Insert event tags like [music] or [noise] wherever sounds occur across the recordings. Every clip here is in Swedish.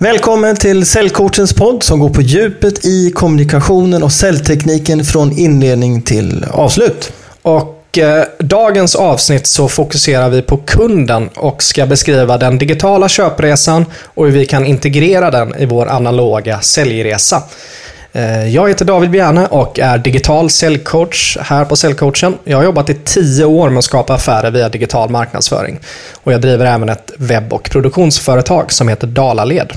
Välkommen till Säljcoachens podd som går på djupet i kommunikationen och säljtekniken från inledning till avslut. Och eh, dagens avsnitt så fokuserar vi på kunden och ska beskriva den digitala köpresan och hur vi kan integrera den i vår analoga säljresa. Eh, jag heter David Bjerne och är digital säljcoach här på Säljcoachen. Jag har jobbat i tio år med att skapa affärer via digital marknadsföring. Och jag driver även ett webb och produktionsföretag som heter Dalaled.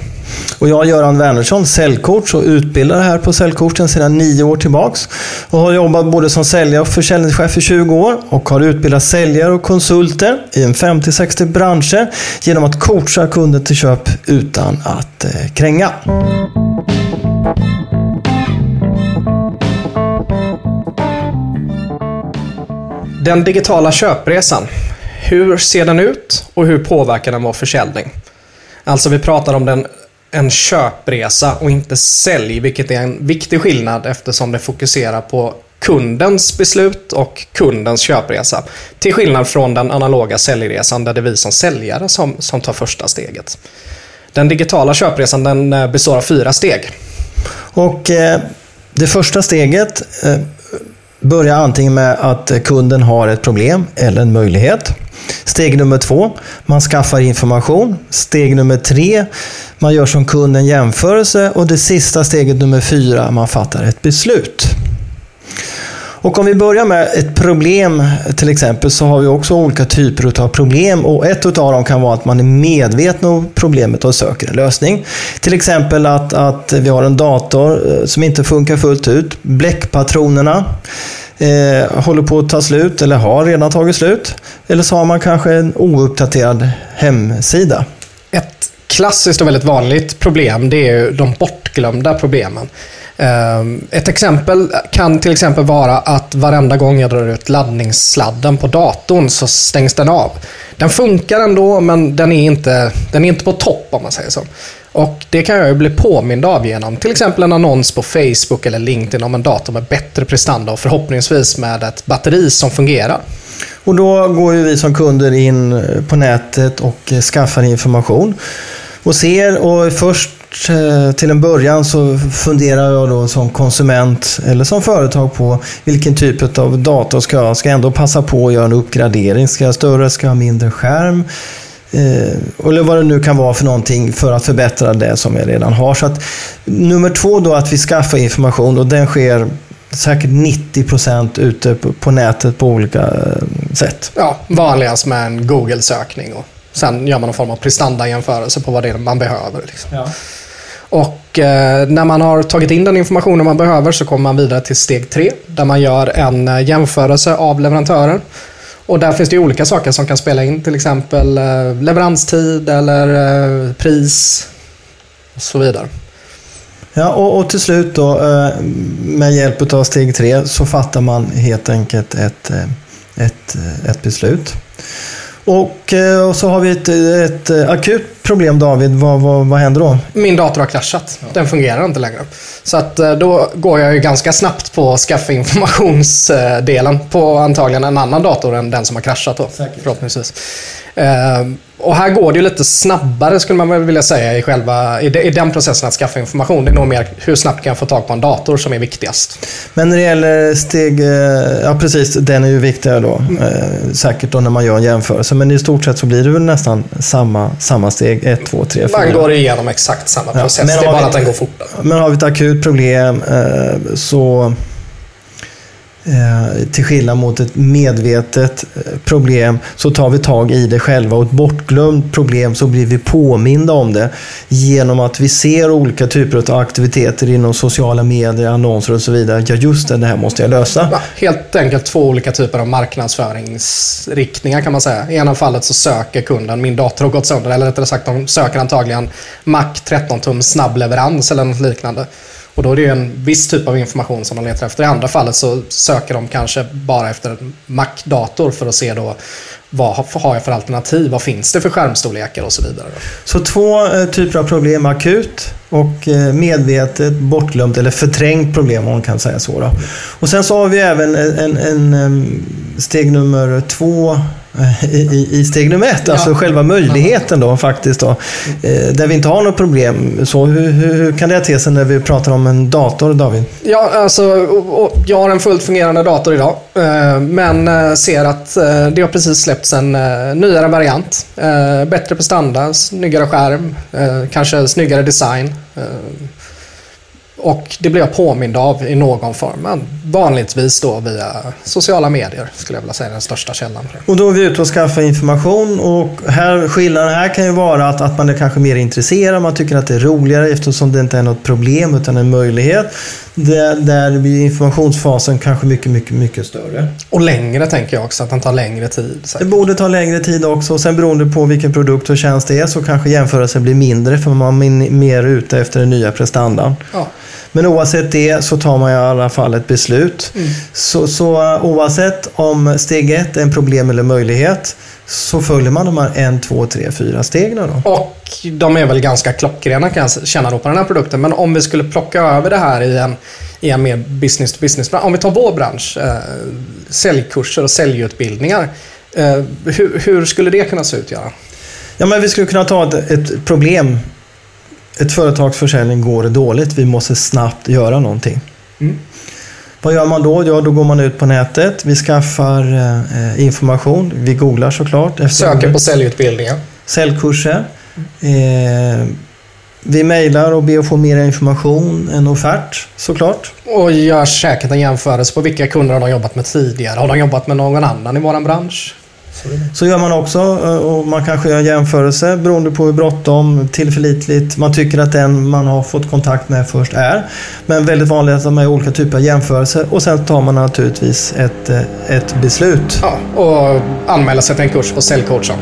Och jag är Göran Wernersson, säljcoach och utbildare här på Säljcoachen sedan nio år tillbaks. Och har jobbat både som säljare och försäljningschef i 20 år och har utbildat säljare och konsulter i en 50-60 branscher genom att coacha kunder till köp utan att eh, kränga. Den digitala köpresan. Hur ser den ut och hur påverkar den vår försäljning? Alltså vi pratar om den, en köpresa och inte sälj, vilket är en viktig skillnad eftersom det fokuserar på kundens beslut och kundens köpresa. Till skillnad från den analoga säljresan där det är vi som säljare som, som tar första steget. Den digitala köpresan den eh, består av fyra steg. Och eh, Det första steget eh, Börja antingen med att kunden har ett problem eller en möjlighet. Steg nummer två, man skaffar information. Steg nummer tre, man gör som kunden jämförelse. Och det sista steget nummer fyra, man fattar ett beslut. Och om vi börjar med ett problem till exempel så har vi också olika typer av problem och ett av dem kan vara att man är medveten om problemet och söker en lösning. Till exempel att, att vi har en dator eh, som inte funkar fullt ut. Bläckpatronerna eh, håller på att ta slut eller har redan tagit slut. Eller så har man kanske en ouppdaterad hemsida. Ett klassiskt och väldigt vanligt problem det är de bortglömda problemen. Ehm, ett exempel kan till exempel vara att varenda gång jag drar ut laddningssladden på datorn så stängs den av. Den funkar ändå, men den är inte, den är inte på topp om man säger så. Och Det kan jag ju bli påmind av genom till exempel en annons på Facebook eller LinkedIn om en dator med bättre prestanda och förhoppningsvis med ett batteri som fungerar. Och Då går ju vi som kunder in på nätet och skaffar information och ser och först Eh, till en början så funderar jag då som konsument eller som företag på vilken typ av dator ska jag Ska jag ändå passa på att göra en uppgradering? Ska jag större? Ska jag ha mindre skärm? Eh, eller vad det nu kan vara för någonting för att förbättra det som jag redan har. Så att, nummer två då att vi skaffar information och den sker säkert 90 procent ute på, på, nätet på olika eh, sätt. Ja, vanligast med en Google-sökning. Och sen gör man någon form av prestanda-jämförelse på vad det är man behöver. Liksom. Ja. Och eh, när man har tagit in den informationen man behöver så kommer man vidare till steg tre där man gör en eh, jämförelse av leverantörer. Och där finns det olika saker som kan spela in, till exempel eh, leveranstid eller eh, pris och så vidare. Ja, och, och, till slut då eh, med hjälp av steg tre så fattar man helt enkelt ett, eh, ett, eh, ett beslut. Och, eh, och så har vi ett, ett eh, akut problem David. Vad, vad, vad händer då? Min dator har kraschat. Den fungerar inte längre. Så att eh, då går jag ju ganska snabbt på skaffa informationsdelen på antagligen en annan dator än den som har kraschat då. Säkert. Förhoppningsvis. Och här går det ju lite snabbare skulle man väl vilja säga i, själva, i, den processen att skaffa information. Det är nog mer hur snabbt kan jag få tag på en dator som är viktigast. Men när det gäller steg, eh, ja precis, den är ju viktigare då. Mm. säkert då när man gör en jämförelse. Men i stort sett så blir det väl nästan samma, samma steg. 1, 2, 3, 4. Man går igenom exakt samma process. Ja, det är bara ett, att den går fortare. Men har vi ett akut problem eh, så Eh, till skillnad mot ett medvetet eh, problem så tar vi tag i det själva och ett bortglömt problem så blir vi påminda om det genom att vi ser olika typer av aktiviteter inom sociala medier, annonser och så vidare. Ja, just det, det här måste jag lösa. Ja, helt enkelt två olika typer av marknadsföringsriktningar kan man säga. I ena fallet så söker kunden, min dator har gått sönder, eller rättare sagt de söker antagligen Mac 13 tum snabbleverans eller något liknande. Och då är det ju en viss typ av information som de letar efter. I andra fallet så söker de kanske bara efter en Mac-dator för att se då vad har jag för alternativ? Vad finns det för skärmstorlekar och så vidare. Så två eh, typer av problem, akut och eh, medvetet bortglömt eller förträngt problem om man kan säga så. Då. Och sen så har vi även en, en, en ehm, steg nummer två i, i steg nummer ett, Ja. alltså själva möjligheten då faktiskt. Då, eh, där vi inte har något problem. Så hur, hur, kan det te sig när vi pratar om en dator, David? Ja, alltså, jag har en fullt fungerande dator idag. eh, Men eh, ser att det har precis släppts en nyare variant. Bättre prestanda, snyggare skärm, kanske snyggare design. Och det blir jag påmind av i någon form. Men vanligtvis då via sociala medier skulle jag vilja säga är den största källan. det. Och då är vi ute och skaffar information och här, skillnaden här kan ju vara att, att man är kanske mer intresserad, man tycker att det är roligare eftersom det inte är något problem utan en möjlighet. Där, där blir informationsfasen kanske mycket, mycket, mycket större. Och längre tänker jag också, att den tar längre tid. Det säkert. borde ta längre tid också. Sen beroende på vilken produkt och tjänst det är så kanske jämförelsen blir mindre för man är mer ute efter den nya prestandan. Ja. Men oavsett det så tar man i alla fall ett beslut. Så, så uh, oavsett om steg ett är en problem eller möjlighet så följer man de här en, två, tre, fyra stegen då. Och de är väl ganska klockrena kan jag känna då på den här produkten. Men om vi skulle plocka över det här i en, i en mer business to business Om vi tar vår bransch, eh, säljkurser och säljutbildningar. Eh, hur, hur skulle det kunna se ut, Göran? Ja, men vi skulle kunna ta ett, ett problem. Ett företags försäljning går dåligt. Vi måste snabbt göra någonting. Mm. Vad gör man då? Ja, då går man ut på nätet. Vi skaffar eh, information. Vi googlar såklart. Efter Söker på säljutbildningar. säljkurser. Eh, vi mejlar och ber att få mer information, en offert såklart. Och gör säkert en jämförelse på vilka kunder har de jobbat med tidigare. Har de jobbat med någon annan i vår bransch? Så gör man också eh, och man kanske gör en jämförelse beroende på hur bråttom, tillförlitligt man tycker att den man har fått kontakt med först är. Men väldigt vanligt att de är olika typer av jämförelser och sen tar man naturligtvis ett, eh, ett beslut. Ja, och anmäla sig till en kurs på Säljcoachen.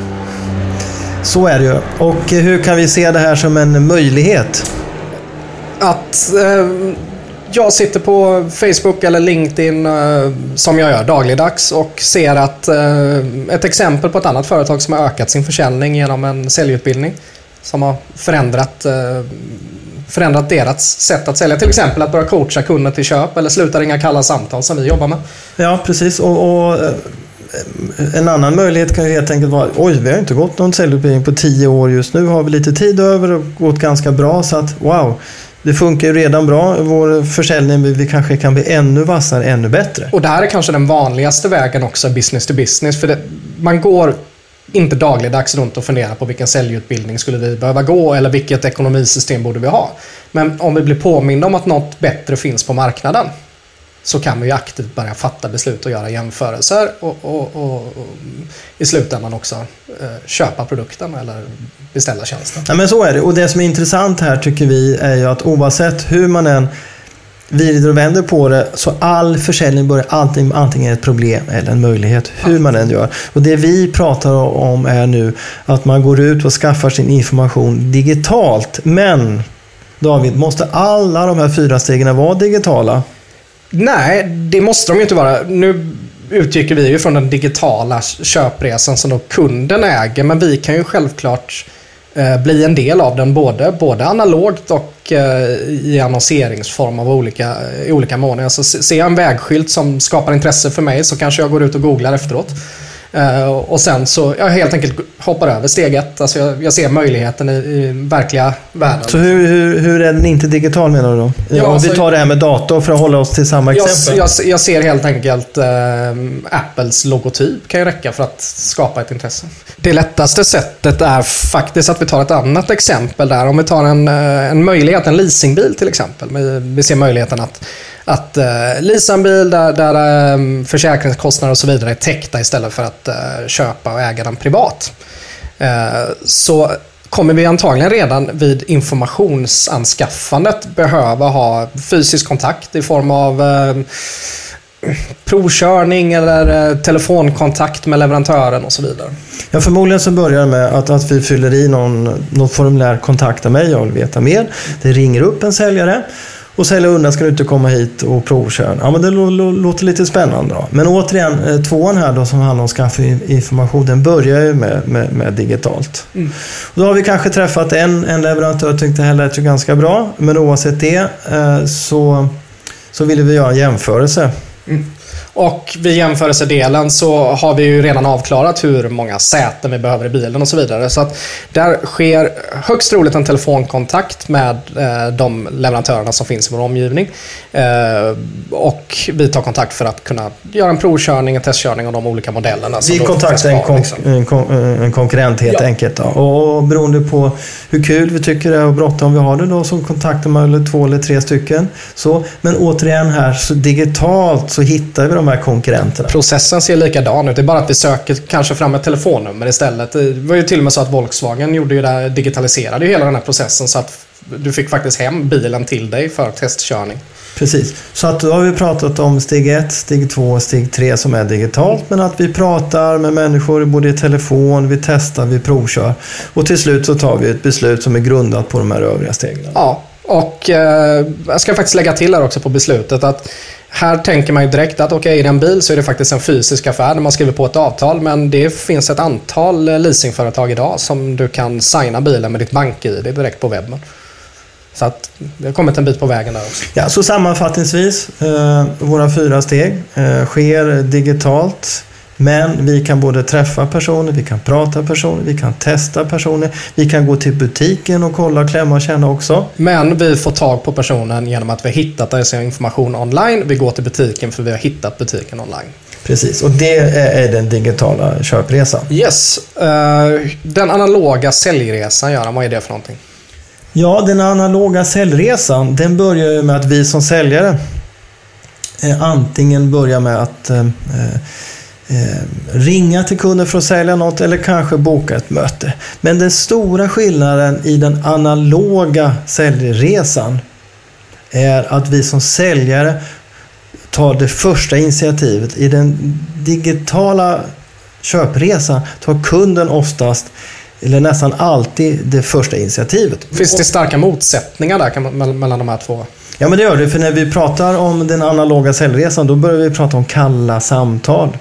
Så är det ju. Och hur kan vi se det här som en möjlighet? att eh, jag sitter på Facebook eller LinkedIn eh, som jag gör dagligdags och ser att eh, ett exempel på ett annat företag som har ökat sin försäljning genom en säljutbildning som har förändrat, eh, förändrat deras sätt att sälja. Till exempel att börja coacha kunder till köp eller sluta ringa kalla samtal som vi jobbar med. Ja, precis. Och, och en annan möjlighet kan ju helt enkelt vara oj, vi har inte gått någon säljutbildning på tio år just nu. Har vi lite tid över och gått ganska bra så att wow, det funkar ju redan bra. Vår försäljning, vi- kanske kan bli ännu vassare, ännu bättre. Och det här är kanske den vanligaste vägen också business to business. För det, man går inte dagligdags runt och funderar på vilken säljutbildning skulle vi behöva gå eller vilket ekonomisystem borde vi ha. Men om vi blir påminna om att något bättre finns på marknaden så kan vi ju aktivt börja fatta beslut och göra jämförelser och, och, och, och i slutändan också eh, köpa produkten eller beställa tjänsten. Ja, men så är det. Och det som är intressant här tycker vi är ju att oavsett hur man än vrider och vänder på det så all försäljning börjar alltid antingen ett problem eller en möjlighet. Hur man än gör. Och det vi pratar om är nu att man går ut och skaffar sin information digitalt. Men David, måste alla de här fyra stegen vara digitala? Nej, det måste de ju inte vara. Nu utgick vi ju från den digitala köpresan som då kunden äger, men vi kan ju självklart eh, bli en del av den både, både analogt och eh, i annonseringsform av olika, i olika mån. Alltså, ser jag en vägskylt som skapar intresse för mig så kanske jag går ut och googlar efteråt. Eh, och sen så jag helt enkelt hoppar över steg ett. Alltså jag, jag ser möjligheten i, i verkliga världen. Så hur, hur, hur är den inte digital menar du då? Ja, Om vi alltså- tar det här med dator för att hålla oss till samma Jag, exempel. jag, jag ser helt enkelt eh, Apples logotyp kan ju räcka för att skapa ett intresse. Det lättaste sättet är faktiskt att vi tar ett annat exempel där. Om vi tar en, eh, en möjlighet, en leasingbil till exempel. Vi, vi ser möjligheten att, att uh, leasa en bil där, där eh, försäkringskostnader och så vidare är täckta istället för att eh, köpa och äga den privat. Eh, så kommer vi antagligen redan vid informationsanskaffandet behöva ha fysisk kontakt i form av ehm, provkörning eller eh, telefonkontakt med leverantören och så vidare. Ja, förmodligen så börjar det med att, att vi fyller i någon, någon formulär, kontakta mig, jag vill veta mer. Det ringer upp en säljare och säljare undrar, ska du inte komma hit och provköra? Ja, men det lå- lå- låter lite spännande då. Men återigen, eh, tvåan här då som handlar om skaffa in- information, den börjar ju med, med, med digitalt. Och då har vi kanske träffat en, en leverantör och tyckte det här lät ju ganska bra. Men oavsett det eh, så, så ville vi göra en jämförelse. Och vid jämförelsedelen så har vi ju redan avklarat hur många säten vi behöver i bilen och så vidare. Så att där sker högst troligt en telefonkontakt med eh, de leverantörerna som finns i vår omgivning. Eh, och vi tar kontakt för att kunna göra en provkörning, en testkörning av de olika modellerna. Vi kontaktar en, kon liksom. en, kon en, konkurrent helt ja. enkelt. Då. Och beroende på hur kul vi tycker det är och bråttom vi har det då så kontaktar man eller två eller tre stycken. Så, men återigen här, så digitalt så hittar vi de här konkurrenterna. Processen ser likadan ut. Det är bara att vi söker kanske fram ett telefonnummer istället. Det var ju till och med så att Volkswagen gjorde ju det, digitaliserade ju hela den här processen så att du fick faktiskt hem bilen till dig för testkörning. Precis. Så att då har vi pratat om steg 1, steg 2 och steg 3 som är digitalt. Men att vi pratar med människor både i telefon, vi testar, vi provkör. Och till slut så tar vi ett beslut som är grundat på de här övriga stegen. Ja, och eh, jag ska faktiskt lägga till här också på beslutet att här tänker man ju direkt att okej, okay, i en bil så är det faktiskt en fysisk affär när man skriver på ett avtal. Men det finns ett antal eh, leasingföretag idag som du kan signa bilen med ditt bank-id direkt på webben. Så att det har kommit en bit på vägen där också. Ja, så sammanfattningsvis, eh, våra fyra steg eh, sker digitalt. Men vi kan både träffa personer, vi kan prata personer, vi kan testa personer, vi kan gå till butiken och kolla, klämma och känna också. Men vi får tag på personen genom att vi har hittat dess information online. Vi går till butiken för vi har hittat butiken online. Precis, och det är den digitala köpresan. Yes. Uh, den analoga säljresan, Göran, vad är det för någonting? Ja, den analoga säljresan, den börjar ju med att vi som säljare eh, antingen börjar med att eh, eh, ringa till kunden för att sälja något eller kanske boka ett möte. Men den stora skillnaden i den analoga säljresan är att vi som säljare tar det första initiativet. I den digitala köpresan tar kunden oftast eller nästan alltid det första initiativet. Finns det starka motsättningar där mellan de här två? Ja, men det gör det. För när vi pratar om den analoga säljresan, då börjar vi prata om kalla samtal.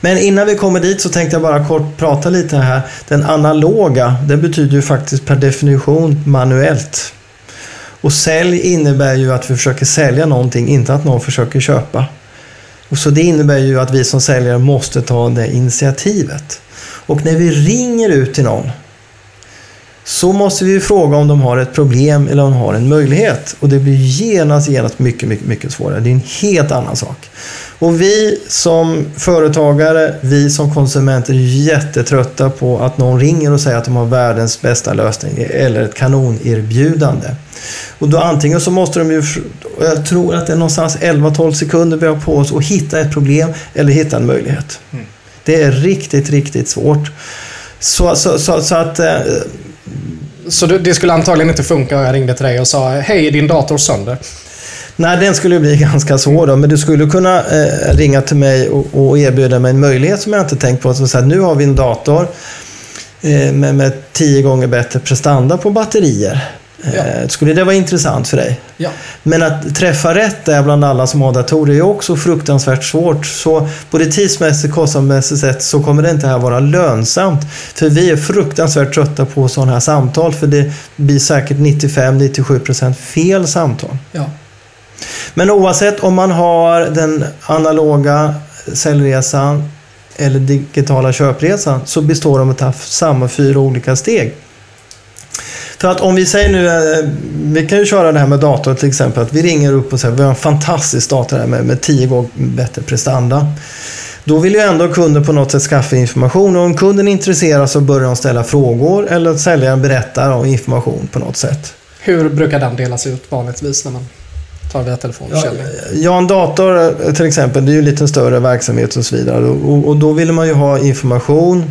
Men innan vi kommer dit så tänkte jag bara kort prata lite här. Den analoga, den betyder ju faktiskt per definition manuellt. Och sälj innebär ju att vi försöker sälja någonting, inte att någon försöker köpa. Och så det innebär ju att vi som säljare måste ta det initiativet. Och när vi ringer ut till någon så måste vi fråga om de har ett problem eller om de har en möjlighet. Och det blir genast, genast mycket, mycket, mycket svårare. Det är en helt annan sak. Och vi som företagare, vi som konsumenter är jättetrötta på att någon ringer och säger att de har världens bästa lösning eller ett kanonerbjudande. Och då antingen så måste de ju, jag tror att det är någonstans 11-12 sekunder vi har på oss att hitta ett problem eller hitta en möjlighet. Mm. Det är riktigt, riktigt svårt. Så, så, så, så att... Eh, så det skulle antagligen inte funka om jag ringde till dig och sa Hej, din dator sönder? Nej, den skulle bli [laughs] ganska svår då, men du skulle kunna eh, ringa till mig och, och, erbjuda mig en möjlighet som jag inte tänkt på. Så att nu har vi en dator eh, med, med tio gånger bättre prestanda på batterier. Ja. Eh, skulle det vara intressant för dig? Ja. Men att träffa rätt där bland alla som har datorer är också fruktansvärt svårt. Så både tidsmässigt och kostnadsmässigt sett så kommer det inte här vara lönsamt. För vi är fruktansvärt trötta på sådana här samtal för det blir säkert 95-97% fel samtal. Ja. Men oavsett om man har den analoga säljresan eller digitala köpresan så består de av samma fyra olika steg. För att om vi säger nu, eh, vi kan ju köra det här med dator till exempel, att vi ringer upp och säger vi har en fantastisk dator här med, med tio gånger bättre prestanda. Då vill ju ändå kunden på något sätt skaffa information och om kunden är intresserad så börjar de ställa frågor eller säljaren berättar om information på något sätt. Hur brukar den delas ut vanligtvis när man telefonförsäljning? Ja, ja, en dator eh, till exempel, det är ju lite större verksamhet och så vidare och, och då vill man ju ha information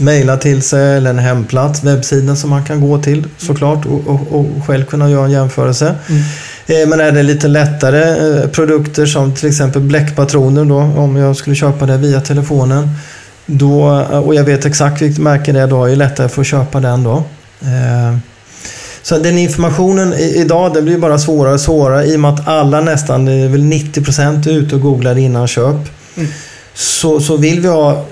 mejla till sig eller en hemplats, webbsida som man kan gå till såklart och, och, och själv kunna göra en jämförelse. Mm. Eh, men är det lite lättare eh, produkter som till exempel bläckpatroner då, om jag skulle köpa det via telefonen. Då, och jag vet exakt vilket märke det är, då är det lättare att få köpa den då. Eh, så den informationen idag den blir bara svårare och svårare i och med att alla nästan, det är väl 90% är ute och googlar innan köp. Mm. Så, så vill vi ha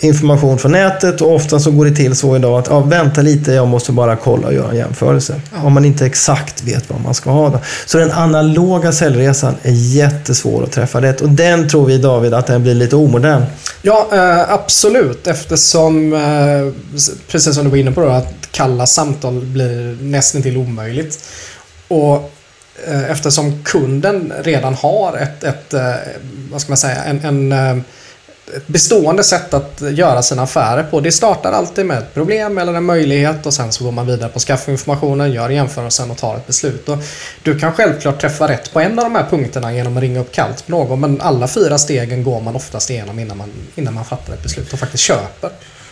information från nätet och ofta så går det till så idag att ja, vänta lite, jag måste bara kolla och göra en jämförelse. Ja. Om man inte exakt vet vad man ska ha. Då. Så den analoga säljresan är jättesvår att träffa rätt och den tror vi David att den blir lite omodern. Ja, eh, absolut eftersom, eh, precis som du var inne på, då, att kalla samtal blir nästan till omöjligt. Och eh, eftersom kunden redan har ett, ett eh, vad ska man säga, en, en eh, ett bestående sätt att göra sina affärer på. Det startar alltid med ett problem eller en möjlighet och sen så går man vidare på att skaffa informationen, gör jämförelsen och tar ett beslut. Och du kan självklart träffa rätt på en av de här punkterna genom att ringa upp kallt på någon men alla fyra stegen går man oftast igenom innan man, innan man fattar ett beslut och faktiskt köper.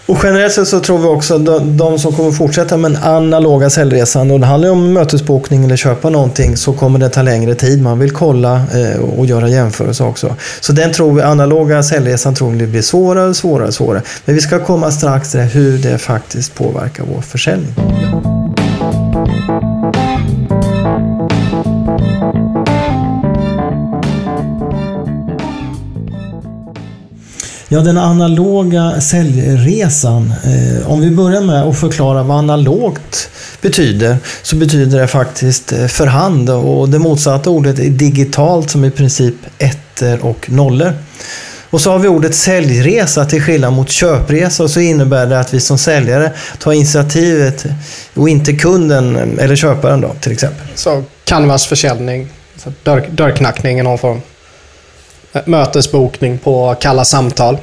Och generellt sett så tror vi också att de, de som kommer fortsätta med den analoga säljresan och det handlar om mötesbokning eller köpa någonting så kommer det ta längre tid. Man vill kolla eh, och göra jämförelser också. Så den tror vi, analoga säljresan tror vi blir svårare och svårare och svårare. Men vi ska komma strax till hur det faktiskt påverkar vår försäljning. Ja, den analoga säljresan. Eh, om vi börjar med att förklara vad analogt betyder, så betyder det faktiskt eh, för hand och det motsatta ordet är digitalt som i princip ettor och nollor. Och så har vi ordet säljresa till skillnad mot köpresa och så innebär det att vi som säljare tar initiativet och inte kunden eller köparen då till exempel. Så canvasförsäljning, dörr, dörrknackning i någon form mötesbokning på kalla samtal.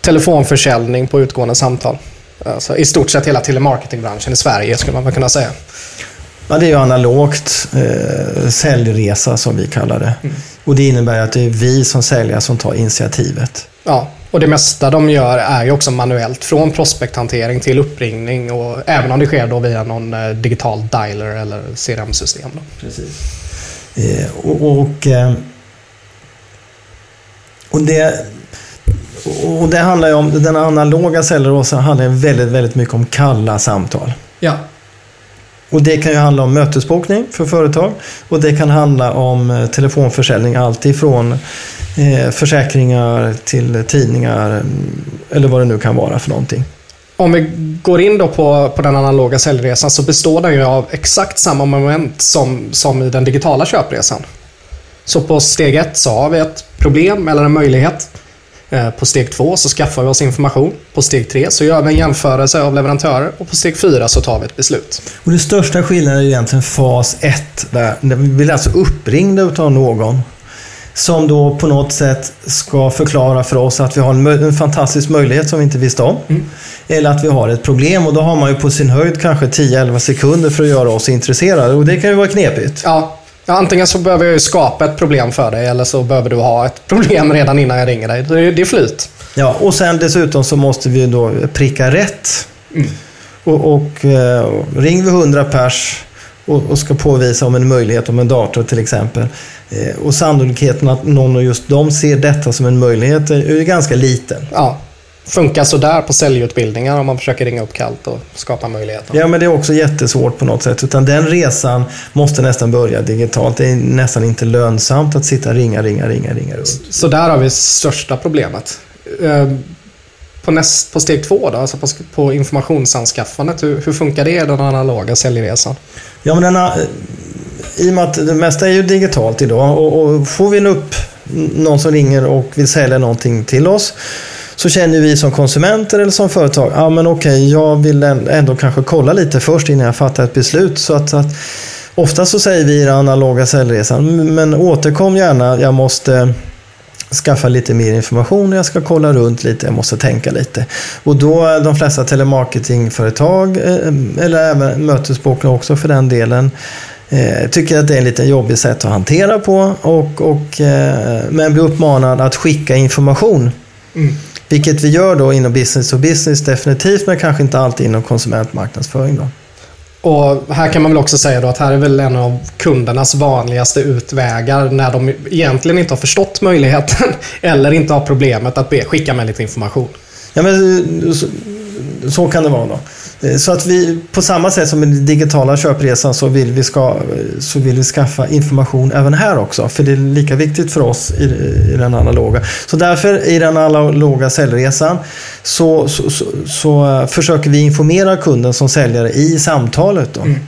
Telefonförsäljning på utgående samtal. Alltså, I stort sett hela telemarketingbranschen i Sverige skulle man väl kunna säga. Ja, det är ju analogt eh, säljresa som vi kallar det. Mm. Och det innebär att det är vi som säljare som tar initiativet. Ja, och det mesta de gör är ju också manuellt. Från prospekthantering till uppringning och även om det sker då via någon eh, digital dialer eller CRM-system. Precis. Eh, och, och eh, och det, och det handlar ju om, den analoga cellrosan handlar väldigt, väldigt mycket om kalla samtal. Ja. Och det kan ju handla om mötesbokning för företag och det kan handla om eh, telefonförsäljning, allt ifrån eh, försäkringar till tidningar mm, eller vad det nu kan vara för någonting. Om vi går in då på, på den analoga säljresan så består den ju av exakt samma moment som, som i den digitala köpresan. Så på steg ett så har vi ett problem eller en möjlighet. Eh, på steg två så skaffar vi oss information. På steg tre så gör vi en jämförelse av leverantörer och på steg fyra så tar vi ett beslut. Och Det största skillnaden är egentligen fas ett. Där vi blir alltså uppringda av någon som då på något sätt ska förklara för oss att vi har en, en fantastisk möjlighet som vi inte visste om. Mm. Eller att vi har ett problem och då har man ju på sin höjd kanske 10-11 sekunder för att göra oss intresserade och det kan ju vara knepigt. Ja, Ja, antingen så behöver jag skapa ett problem för dig eller så behöver du ha ett problem [laughs] redan innan jag ringer dig. Det är flyt. Ja, och sen dessutom så måste vi då pricka rätt. Mm. Och, och eh, ring vi 100 pers och, och, ska påvisa om en möjlighet om en dator till exempel. Eh, och sannolikheten att någon av just dem ser detta som en möjlighet är, är ganska liten. Ja, funkar sådär på säljutbildningar om man försöker ringa upp kallt och skapa möjligheter. Ja, men det är också jättesvårt på något sätt. Utan den resan måste nästan börja digitalt. Det är nästan inte lönsamt att sitta ringa, ringa, ringa, ringa runt. Så där har vi största problemet. Ehm, på, näst, på steg två då, alltså på, på informationsanskaffandet, hur, hur funkar det i den analoga säljresan? Ja, men denna, I och med att det mesta är ju digitalt idag och, och får vi upp någon som ringer och vill sälja någonting till oss så känner vi som konsumenter eller som företag, ja men okej, jag vill ändå kanske kolla lite först innan jag fattar ett beslut. Så att, att ofta så säger vi i den analoga säljresan, men återkom gärna, jag måste skaffa lite mer information, jag ska kolla runt lite, jag måste tänka lite. Och då de flesta telemarketingföretag, eh, eller även mötesbokare också för den delen, eh, tycker att det är en lite jobbig sätt att hantera på och, och, eh, men blir uppmanad att skicka information. Mm. Vilket vi gör då inom business to business definitivt, men kanske inte alltid inom konsumentmarknadsföring. Då. Och här kan man väl också säga då att här är väl en av kundernas vanligaste utvägar när de egentligen inte har förstått möjligheten [laughs] eller inte har problemet att be, skicka med lite information. Ja, men så, så kan det vara då. Eh, så att vi, på samma sätt som med den digitala köpresan så vill, vi ska, så vill vi skaffa information även här också. För det är lika viktigt för oss i, i den analoga. Så därför i den analoga säljresan så, så, så, så eh, försöker vi informera kunden som säljare i samtalet. Då. Mm.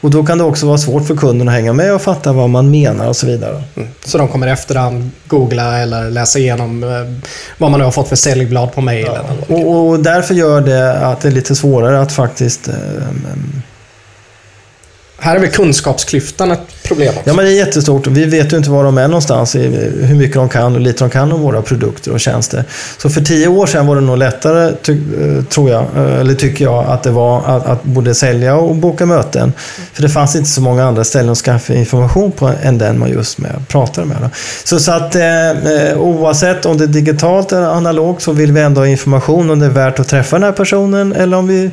Och då kan det också vara svårt för kunden att hänga med och fatta vad man menar och så vidare. Mm. Så de kommer efterhand googla eller läsa igenom eh, vad man nu har fått för säljblad på mejlen. kan Och, och därför gör det att det är lite svårare att faktiskt... Eh, här är väl kunskapsklyftan ett problem också? ja, men det är jättestort. Vi vet ju inte var de är någonstans, hur mycket de kan och lite de kan om våra produkter och tjänster. Så för tio år sedan var det nog lättare, ty, eh, tror jag, eh, eller tycker jag, att det var att, att både sälja och boka möten. För det fanns inte så många andra ställen att skaffa information på än den man just med, pratade med. Då. Så, så att eh, eh, oavsett om det är digitalt eller analogt så vill vi ändå ha information om det är värt att träffa den här personen eller om vi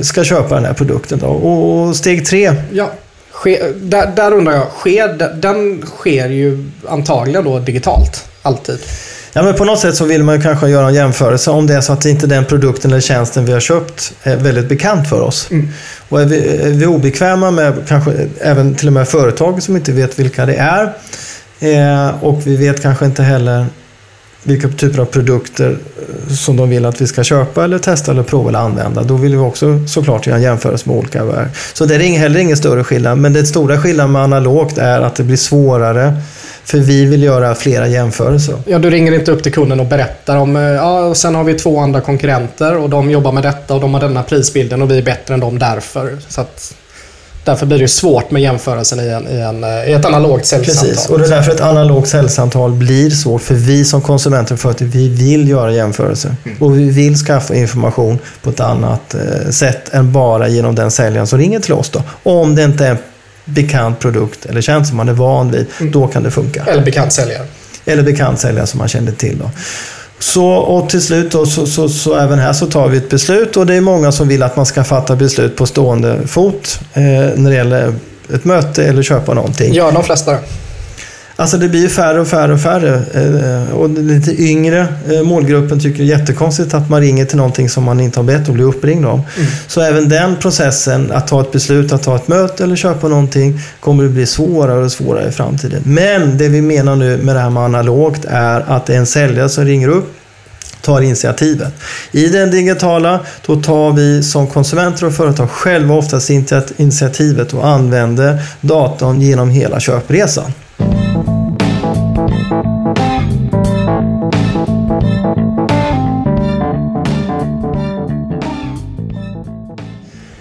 ska köpa den här produkten. Då. Och, steg tre, Ja. Ske, där, där undrar jag, sker, den sker ju antagligen då digitalt. Alltid. Ja, men på något sätt så vill man ju kanske göra en jämförelse om det är så att inte den produkten eller tjänsten vi har köpt är väldigt bekant för oss. Och är vi, är vi obekväma med kanske även till och med företag som inte vet vilka det är eh, och vi vet kanske inte heller vilka typer av produkter eh, som de vill att vi ska köpa eller testa eller prova eller använda. Då vill vi också såklart göra en jämförelse med olika verk. Så det är heller ingen större skillnad. Men det stora skillnaden med analogt är att det blir svårare för vi vill göra flera jämförelser. Ja, du ringer inte upp till kunden och berättar om, eh, ja, och sen har vi två andra konkurrenter och de jobbar med detta och de har denna prisbilden och vi är bättre än dem därför. Så att, därför blir det svårt med jämförelsen i, en, i, en, eh, i ett analogt säljsamtal. Precis, och det är därför ett analogt säljsamtal blir svårt. För vi som konsumenter och företag, vi vill göra jämförelser. Och vi vill skaffa information på ett annat eh, sätt än bara genom den säljaren som ringer till oss. Då. Om det inte är en bekant produkt eller tjänst som man är van vid, då kan det funka. Eller bekant säljare. Eller bekant säljare som man kände till. Då. Så, och till slut då, så, så, så även här så tar vi ett beslut och det är många som vill att man ska fatta beslut på stående fot eh, när det gäller ett möte eller köpa någonting. Ja, de flesta? Alltså det blir ju färre och färre och färre. Eh, Och den lite yngre eh, målgruppen tycker det är jättekonstigt att man ringer till någonting som man inte har bett att bli uppringd om. Så även den processen, att ta ett beslut, att ta ett möte eller köpa någonting, kommer att bli svårare och svårare i framtiden. Men det vi menar nu med det här med analogt är att det är en säljare som ringer upp tar initiativet. I den digitala, då tar vi som konsumenter och företag själva oftast initiativet och använder datorn genom hela köpresan.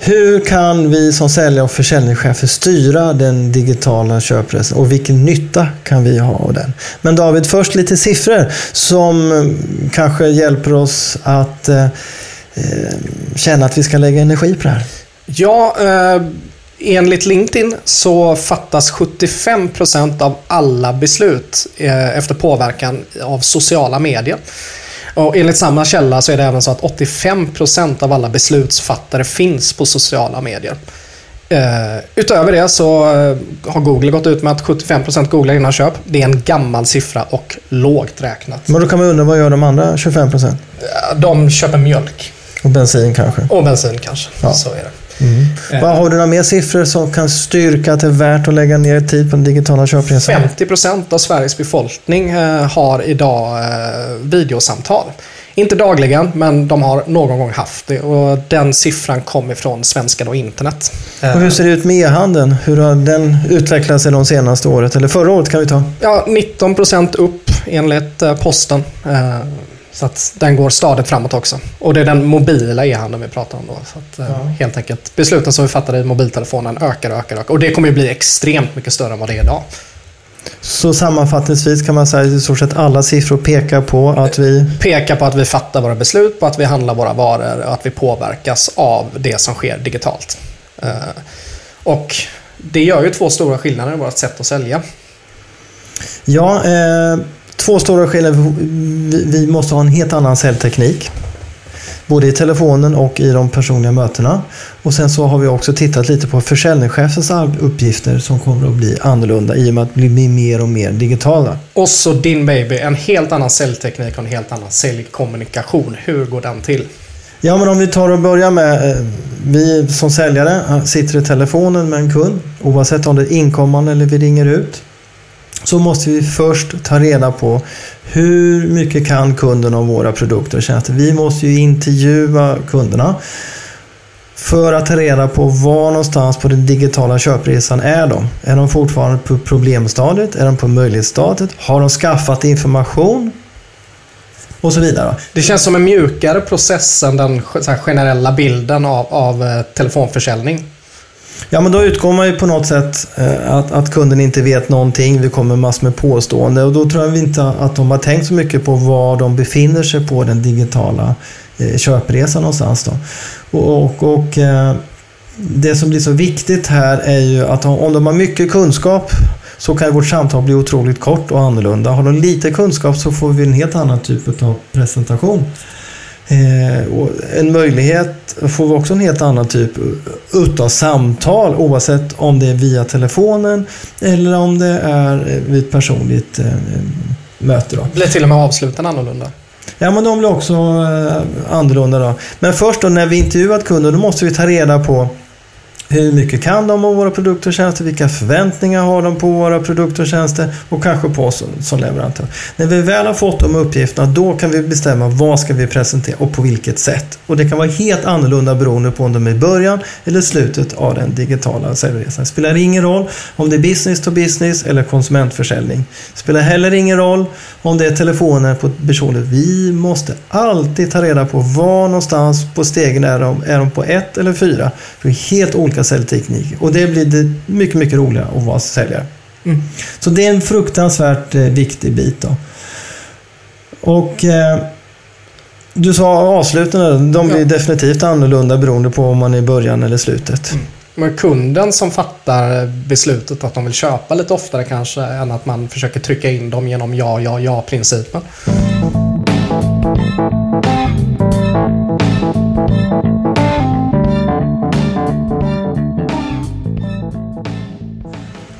Hur kan vi som säljare och försäljningschefer styra den digitala köpresan och vilken nytta kan vi ha av den? Men David, först lite siffror som eh, kanske hjälper oss att eh, eh, känna att vi ska lägga energi på det här. Ja, eh, enligt LinkedIn så fattas 75% av alla beslut eh, efter påverkan av sociala medier. Och enligt samma källa så är det även så att 85% av alla beslutsfattare finns på sociala medier. Eh, utöver det så eh, har Google gått ut med att 75% googlar innan köp. Det är en gammal siffra och lågt räknat. Men då kan man undra, vad gör de andra 25 procent? Eh, De köper mjölk. Och bensin kanske? Och bensin kanske. Ja. Så är det. Vad Har du några mer siffror som kan styrka att det är värt att lägga ner tid på den digitala köpresan? 50% av Sveriges befolkning eh, har idag eh, videosamtal. Inte dagligen, men de har någon gång haft det. Och den siffran kommer från Svenskan och internet. Och hur ser det ut med e-handeln? Hur har den utvecklat sig de senaste året? Eller förra året kan vi ta. Ja, 19% upp enligt eh, posten. Så att den går stadigt framåt också. Och det är den mobila e-handeln vi pratar om då. Så att, eh, Helt enkelt, besluten som vi fattar i mobiltelefonen ökar och ökar, ökar. Och det kommer ju bli extremt mycket större än vad det är idag. Så sammanfattningsvis kan man säga att i stort sett alla siffror pekar på att vi... Pekar på att vi fattar våra beslut, på att vi handlar våra varor och att vi påverkas av det som sker digitalt. Eh, Och det gör ju två stora skillnader i vårt sätt att sälja. Ja, eh, två stora skillnader. Vi, måste ha en helt annan säljteknik. Både i telefonen och i de personliga mötena. Och sen så har vi också tittat lite på försäljningschefens uppgifter som kommer att bli annorlunda i och med att bli mer och mer digitala. Och så din baby, en helt annan säljteknik och en helt annan säljkommunikation. Hur går den till? Ja, men om vi tar och börjar med, eh, vi som säljare eh, sitter i telefonen med en kund, oavsett om det är inkommande eller vi ringer ut. Så måste vi först ta reda på hur mycket kan kunden om våra produkter och tjänster. Vi måste ju intervjua kunderna för att ta reda på var någonstans på den digitala köpresan är de. Är de fortfarande på problemstadiet? Är de på möjlighetsstadiet? Har de skaffat information? Och så vidare. Det känns som en mjukare process än den generella bilden av, av eh, telefonförsäljning. Ja, men då utgår man ju på något sätt eh, att, att kunden inte vet någonting. Vi kommer massor med påstående och då tror jag inte att de har tänkt så mycket på var de befinner sig på den digitala eh, köpresan någonstans. Då. Och, och, och eh, det som blir så viktigt här är ju att om de har mycket kunskap så kan vårt samtal bli otroligt kort och annorlunda. Har de lite kunskap så får vi en helt annan typ av presentation. Eh, en möjlighet får vi också en helt annan typ utav samtal oavsett om det är via telefonen eller om det är vid ett personligt eh, möte. Då. Blir till och med avsluten annorlunda? Ja, men de blir också eh, annorlunda. Då. Men först då när vi intervjuat kunden, då måste vi ta reda på hur mycket kan de om våra produkter och tjänster? Vilka förväntningar har de på våra produkter och tjänster? Och kanske på oss som leverantör. När vi väl har fått de uppgifterna, då kan vi bestämma vad ska vi presentera och på vilket sätt. Och det kan vara helt annorlunda beroende på om de är i början eller slutet av den digitala säljresan. Det spelar ingen roll om det är business to business eller konsumentförsäljning. Det spelar heller ingen roll om det är telefoner på personer. Vi måste alltid ta reda på var någonstans på stegen är de. Är de på ett eller fyra? Det är helt olika säljteknik. Och det blir det mycket, mycket roligare att vara säljare. Mm. Så det är en fruktansvärt eh, viktig bit. Då. Och eh, du sa avsluten, de blir ja. definitivt annorlunda beroende på om man är i början eller slutet. Mm. Men kunden som fattar beslutet att de vill köpa lite oftare kanske än att man försöker trycka in dem genom ja, ja, ja-principen.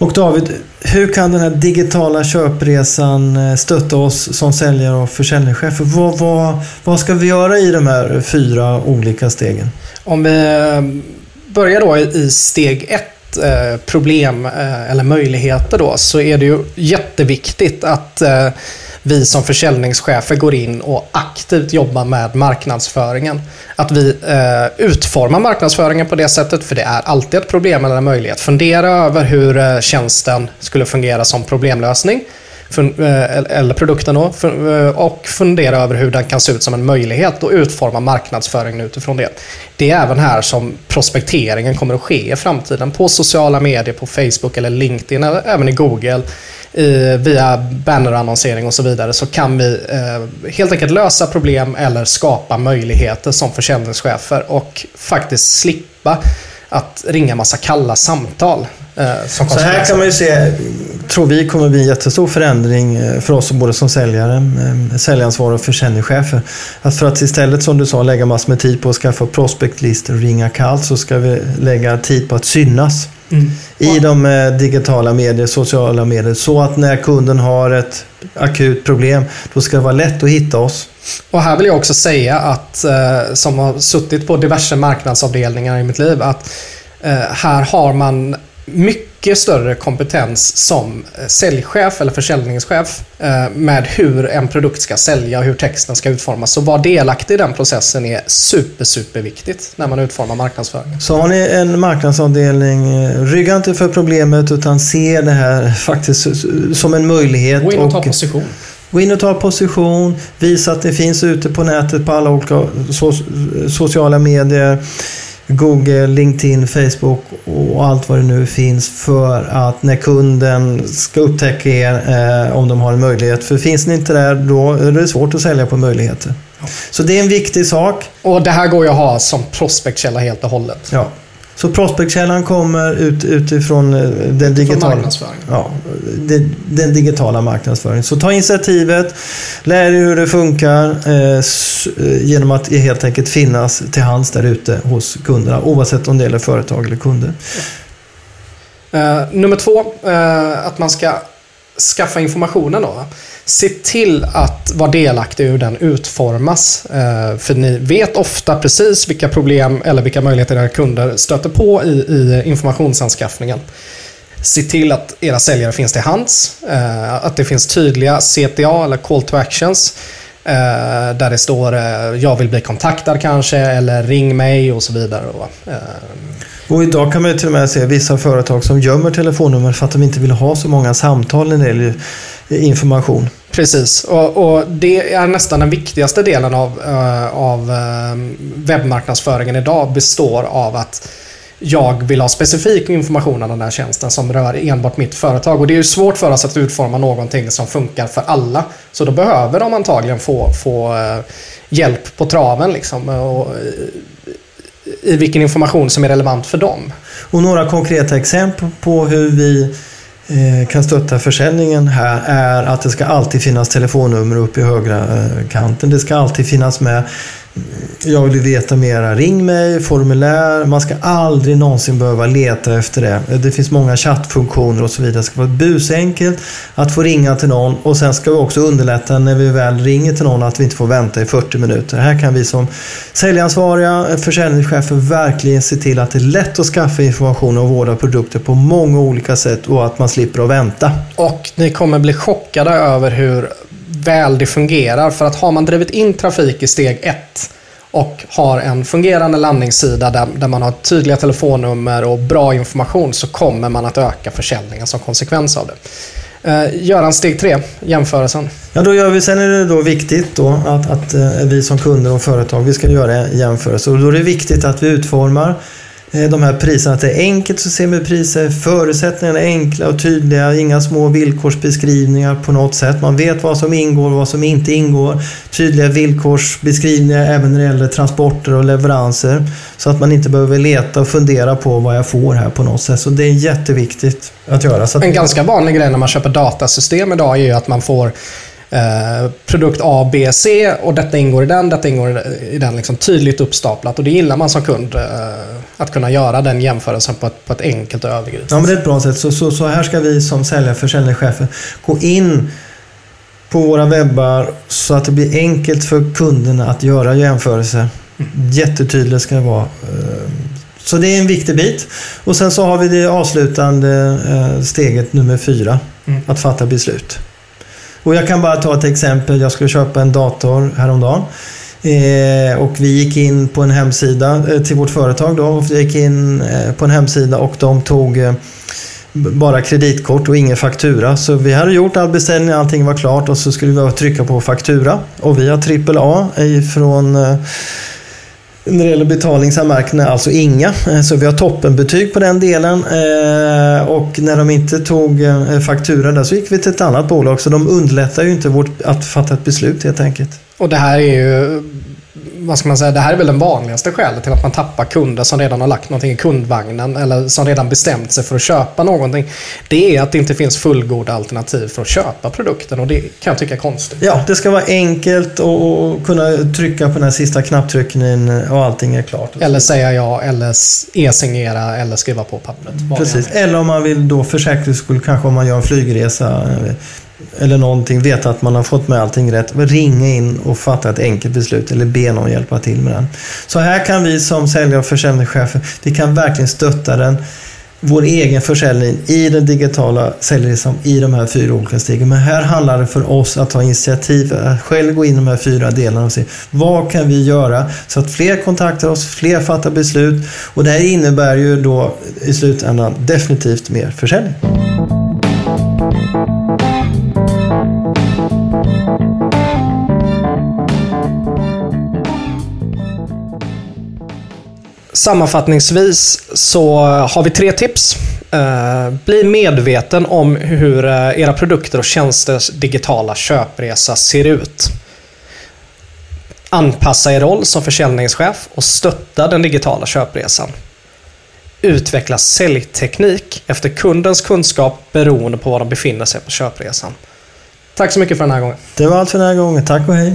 Och David, hur kan den här digitala köpresan eh, stötta oss som säljare och försäljningschefer? Vad, vad, vad ska vi göra i de här fyra olika stegen? Om vi eh, börjar då i steg ett, eh, problem eller möjligheter då, så är det ju jätteviktigt att vi som försäljningschefer går in och aktivt jobbar med marknadsföringen. Att vi eh, utformar marknadsföringen på det sättet, för det är alltid ett problem eller en möjlighet. Fundera över hur eh, tjänsten skulle fungera som problemlösning eh, eller produkten då, eh, och fundera över hur den kan se ut som en möjlighet och utforma marknadsföringen utifrån det. Det är även här som prospekteringen kommer att ske i framtiden på sociala medier, på Facebook eller LinkedIn, eller även i Google i, via bannerannonsering och så vidare så kan vi eh, helt enkelt lösa problem eller skapa möjligheter som försäljningschefer och faktiskt slippa att ringa massa kalla samtal. Eh, så här kan man ju se, tror vi kommer bli en jättestor förändring eh, för oss både som säljare, eh, säljansvarig och försäljningschefer. Att för att istället som du sa lägga massor med tid på att skaffa prospektlistor och ringa kallt så ska vi lägga tid på att synas. Mm. I de eh, digitala medier, sociala medier. Så att när kunden har ett akut problem, då ska det vara lätt att hitta oss. Och här vill jag också säga att, eh, som har suttit på diverse marknadsavdelningar i mitt liv, att eh, här har man mycket större kompetens som eh, säljchef eller försäljningschef eh, med hur en produkt ska sälja och hur texten ska utformas. Så vara delaktig i den processen är super, super viktigt när man utformar marknadsföring. Så har ni en marknadsavdelning, eh, rygga inte för problemet utan se det här faktiskt som en möjlighet. Gå in och ta position. Gå in och ta position, visa att det finns ute på nätet på alla olika sociala medier. Google, LinkedIn, Facebook och allt vad det nu finns för att när kunden ska upptäcka er eh, om de har en möjlighet. För finns ni inte där, då är det svårt att sälja på möjligheter. Ja. Så det är en viktig sak. Och det här går ju att ha som prospektkälla helt och hållet. Ja. Så prospektkällan kommer ut, utifrån eh, den digitala, ja, den, den, digitala marknadsföringen. Så ta initiativet, lär dig hur det funkar eh, eh, genom att helt enkelt finnas till hands där ute hos kunderna oavsett om det gäller företag eller kunder. Ja. Uh, nummer två, uh, att man ska skaffa informationen då. Se till att vara delaktig i hur den utformas. Eh, för ni vet ofta precis vilka problem eller vilka möjligheter era kunder stöter på i, i informationsanskaffningen. Se till att era säljare finns till hands. Eh, att det finns tydliga CTA eller call to actions. Eh, där det står jag vill bli kontaktad kanske eller ring mig och så vidare. Och idag kan man ju till och med se vissa företag som gömmer telefonnummer för att de inte vill ha så många samtal när det gäller information. Precis, och, och, det är nästan den viktigaste delen av, av webbmarknadsföringen idag består av att jag vill ha specifik information om den här tjänsten som rör enbart mitt företag. Och det är ju svårt för oss att utforma någonting som funkar för alla. Så då behöver de antagligen få, få eh, hjälp på traven liksom. Och, eh, i vilken information som är relevant för dem. Och några konkreta exempel på hur vi eh, kan stötta försäljningen här är att det ska alltid finnas telefonnummer uppe i högra kanten. Det ska alltid finnas med jag vill veta mera, ring mig, formulär. Man ska aldrig någonsin behöva leta efter det. Det finns många chattfunktioner och så vidare. Det ska vara busenkelt att få ringa till någon och sen ska vi också underlätta när vi väl ringer till någon att vi inte får vänta i 40 minuter. Här kan vi som säljansvariga försäljningschefer verkligen se till att det är lätt att skaffa information och vårda produkter på många olika sätt och att man slipper att vänta. Och ni kommer bli chockade över hur väl det fungerar. För att har man drivit in trafik i steg ett och har en fungerande landningssida där, där man har tydliga telefonnummer och bra information så kommer man att öka försäljningen som konsekvens av det. Eh, Göran, steg tre, jämförelsen. Ja, då gör vi, sen är det då viktigt då att, att eh, vi som kunder och företag vi ska göra jämförelser. Och då är det viktigt att vi utformar de här priserna. Att det är enkelt att se med priser, förutsättningarna är enkla och tydliga, inga små villkorsbeskrivningar på något sätt. Man vet vad som ingår och vad som inte ingår. Tydliga villkorsbeskrivningar även när det gäller transporter och leveranser. Så att man inte behöver leta och fundera på vad jag får här på något sätt. Så det är jätteviktigt att göra. Att... En ganska vanlig grej när man köper datasystem idag är ju att man får Eh, produkt A, B, C och detta ingår i den, detta ingår i den. Liksom tydligt uppstaplat och det gillar man som kund. Eh, att kunna göra den jämförelsen på ett, på ett enkelt och övergripande Ja, men det är ett bra sätt. Så, så, så här ska vi som säljare, försäljningschefer gå in på våra webbar så att det blir enkelt för kunderna att göra jämförelser. Mm. Jättetydligt ska det vara. Eh, så det är en viktig bit. Och sen så har vi det avslutande steget nummer fyra. Mm. Att fatta beslut. Och jag kan bara ta ett exempel. Jag skulle köpa en dator häromdagen. Eh, och vi gick in på en hemsida eh, till vårt företag då. Och vi gick in eh, på en hemsida och de tog eh, bara kreditkort och ingen faktura. Så vi hade gjort all beställning, allting var klart och så skulle vi trycka på faktura. Och vi har AAA ifrån eh, när det gäller betalningsanmärkningar, alltså inga. Eh, så vi har toppenbetyg på den delen. Eh, och när de inte tog eh, faktura där så gick vi till ett annat bolag. Så de underlättar ju inte vårt, att fatta ett beslut helt enkelt. Och det här är ju vad ska man säga, det här är väl den vanligaste skälet till att man tappar kunder som redan har lagt någonting i kundvagnen eller som redan bestämt sig för att köpa någonting. Det är att det inte finns fullgoda alternativ för att köpa produkten och det kan jag tycka är konstigt. Ja, det ska vara enkelt att kunna trycka på den här sista knapptryckningen och allting är klart. Eller säga ja, eller e-signera eller skriva på pappret. Precis, eller om man vill då för säkerhets skull kanske om man gör en flygresa eller någonting, veta att man har fått med allting rätt, ringa in och fatta ett enkelt beslut eller be någon hjälpa till med den. Så här kan vi som säljare och försäljningschefer, vi kan verkligen stötta den vår egen försäljning i den digitala säljresan i de här fyra olika stegen. Men här handlar det för oss att ta initiativ, att själv gå in i de här fyra delarna och se vad kan vi göra så att fler kontaktar oss, fler fattar beslut och det här innebär ju då i slutändan definitivt mer försäljning. Sammanfattningsvis så har vi tre tips. Eh, bli medveten om hur eh, era produkter och tjänsters digitala köpresa ser ut. Anpassa er roll som försäljningschef och stötta den digitala köpresan. Utveckla säljteknik efter kundens kunskap beroende på var de befinner sig på köpresan. Tack så mycket för den här gången. Det var allt för den här gången. Tack och hej.